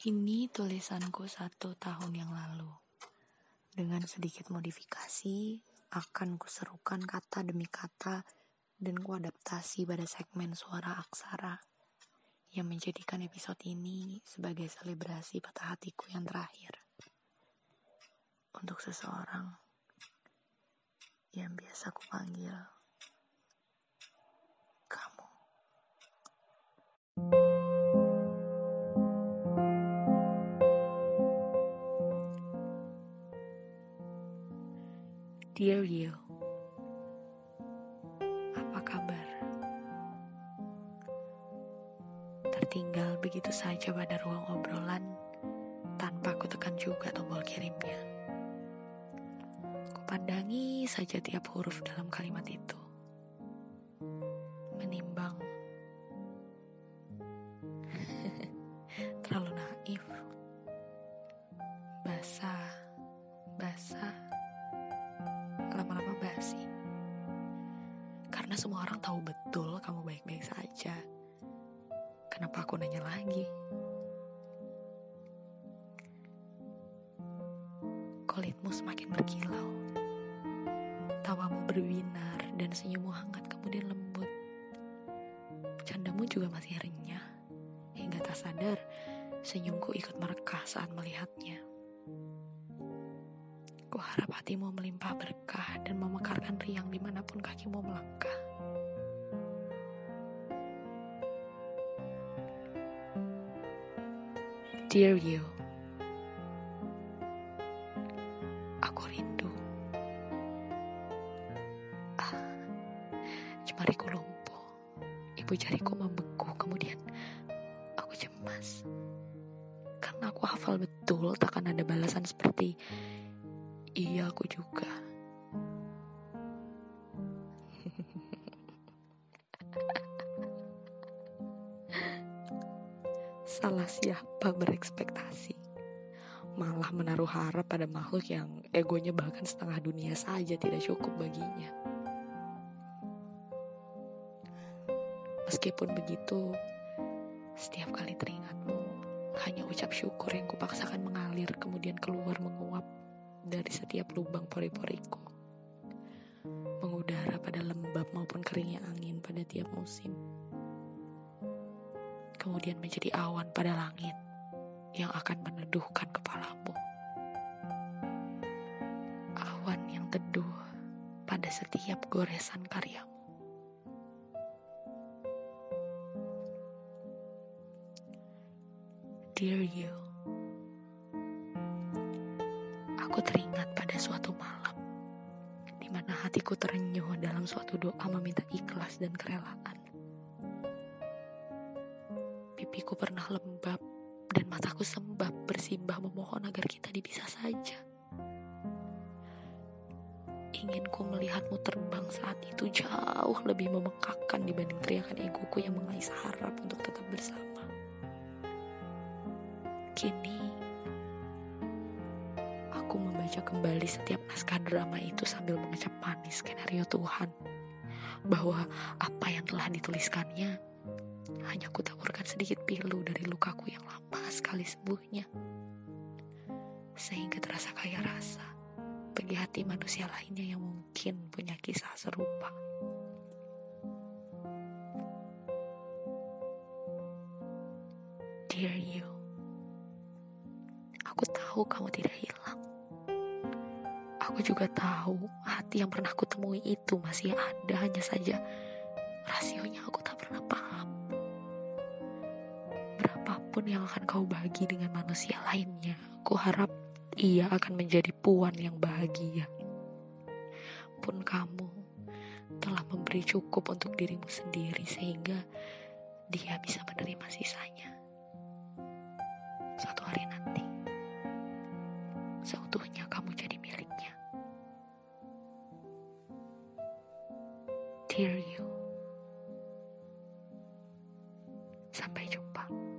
Ini tulisanku satu tahun yang lalu. Dengan sedikit modifikasi, akan kuserukan kata demi kata dan kuadaptasi pada segmen suara aksara yang menjadikan episode ini sebagai selebrasi patah hatiku yang terakhir. Untuk seseorang yang biasa kupanggil kamu. Dear you, apa kabar? Tertinggal begitu saja pada ruang obrolan tanpa aku tekan juga tombol kirimnya. Kupandangi saja tiap huruf dalam kalimat itu. Karena semua orang tahu betul kamu baik-baik saja. Kenapa aku nanya lagi? Kulitmu semakin berkilau. Tawamu berbinar dan senyummu hangat kemudian lembut. Candamu juga masih renyah. Hingga tak sadar, senyumku ikut merekah saat melihatnya. Ku harap hatimu melimpah berkah dan memekarkan riang di mana pun kakimu melangkah. Dear you, aku rindu. Ah, jemariku lumpuh, ibu jariku membeku, kemudian aku cemas. Karena aku hafal betul takkan ada balasan seperti Iya, aku juga. Salah siapa berekspektasi? Malah menaruh harap pada makhluk yang egonya bahkan setengah dunia saja tidak cukup baginya. Meskipun begitu, setiap kali teringatmu, hanya ucap syukur yang kupaksakan mengalir kemudian keluar menguap dari setiap lubang pori-poriku. Mengudara pada lembab maupun keringnya angin pada tiap musim. Kemudian menjadi awan pada langit yang akan meneduhkan kepalamu. Awan yang teduh pada setiap goresan karyamu. Dear you, aku teringat pada suatu malam di mana hatiku terenyuh dalam suatu doa meminta ikhlas dan kerelaan. Pipiku pernah lembab dan mataku sembab bersimbah memohon agar kita dipisah saja. Inginku melihatmu terbang saat itu jauh lebih memekakkan dibanding teriakan egoku yang mengais harap untuk tetap bersama. Kini, aku membaca kembali setiap naskah drama itu sambil mengecap manis skenario Tuhan. Bahwa apa yang telah dituliskannya hanya kutaburkan sedikit pilu dari lukaku yang lama sekali sembuhnya. Sehingga terasa kaya rasa bagi hati manusia lainnya yang mungkin punya kisah serupa. Dear you, aku tahu kamu tidak hilang. Aku juga tahu hati yang pernah kutemui itu masih ada, hanya saja rasionya aku tak pernah paham apa pun yang akan kau bagi dengan manusia lainnya, ku harap ia akan menjadi puan yang bahagia. Pun kamu telah memberi cukup untuk dirimu sendiri sehingga dia bisa menerima sisanya. satu hari nanti, seutuhnya kamu jadi miliknya. Dear you. Sampai jumpa.